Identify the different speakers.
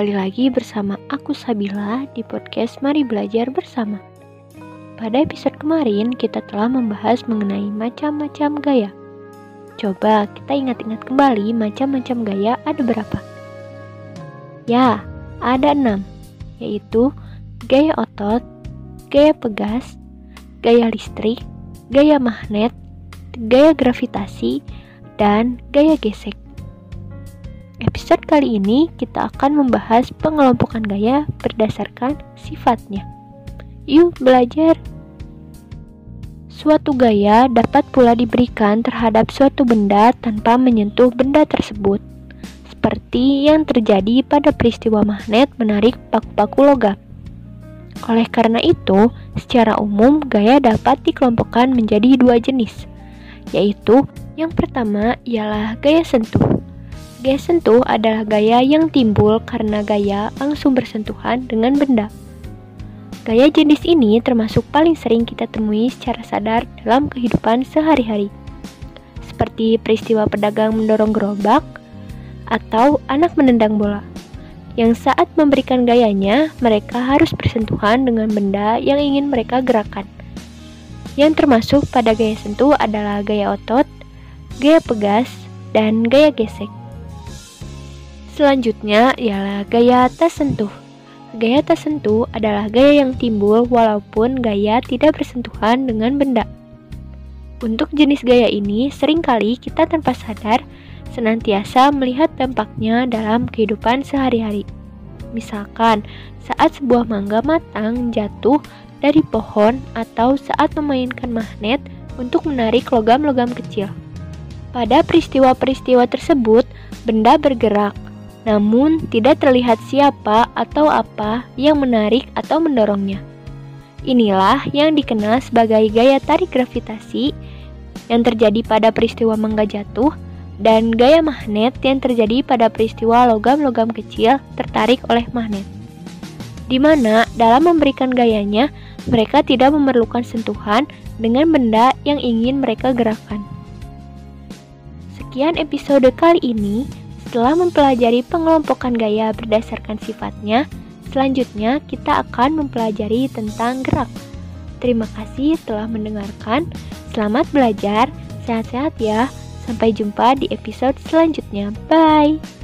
Speaker 1: kembali lagi bersama aku Sabila di podcast Mari Belajar Bersama. Pada episode kemarin kita telah membahas mengenai macam-macam gaya. Coba kita ingat-ingat kembali macam-macam gaya ada berapa? Ya, ada enam, yaitu gaya otot, gaya pegas, gaya listrik, gaya magnet, gaya gravitasi, dan gaya gesek. Episode kali ini kita akan membahas pengelompokan gaya berdasarkan sifatnya. Yuk belajar. Suatu gaya dapat pula diberikan terhadap suatu benda tanpa menyentuh benda tersebut, seperti yang terjadi pada peristiwa magnet menarik paku-paku logam. Oleh karena itu, secara umum gaya dapat dikelompokkan menjadi dua jenis, yaitu yang pertama ialah gaya sentuh Gaya sentuh adalah gaya yang timbul karena gaya langsung bersentuhan dengan benda. Gaya jenis ini termasuk paling sering kita temui secara sadar dalam kehidupan sehari-hari. Seperti peristiwa pedagang mendorong gerobak atau anak menendang bola. Yang saat memberikan gayanya, mereka harus bersentuhan dengan benda yang ingin mereka gerakan. Yang termasuk pada gaya sentuh adalah gaya otot, gaya pegas, dan gaya gesek. Selanjutnya ialah gaya tersentuh. Gaya tersentuh adalah gaya yang timbul walaupun gaya tidak bersentuhan dengan benda. Untuk jenis gaya ini, sering kali kita tanpa sadar senantiasa melihat dampaknya dalam kehidupan sehari-hari. Misalkan, saat sebuah mangga matang jatuh dari pohon atau saat memainkan magnet untuk menarik logam-logam kecil. Pada peristiwa-peristiwa tersebut, benda bergerak, namun tidak terlihat siapa atau apa yang menarik atau mendorongnya. Inilah yang dikenal sebagai gaya tarik gravitasi yang terjadi pada peristiwa mangga jatuh dan gaya magnet yang terjadi pada peristiwa logam-logam kecil tertarik oleh magnet. Di mana dalam memberikan gayanya, mereka tidak memerlukan sentuhan dengan benda yang ingin mereka gerakan. Sekian episode kali ini. Setelah mempelajari pengelompokan gaya berdasarkan sifatnya, selanjutnya kita akan mempelajari tentang gerak. Terima kasih telah mendengarkan. Selamat belajar, sehat-sehat ya. Sampai jumpa di episode selanjutnya. Bye.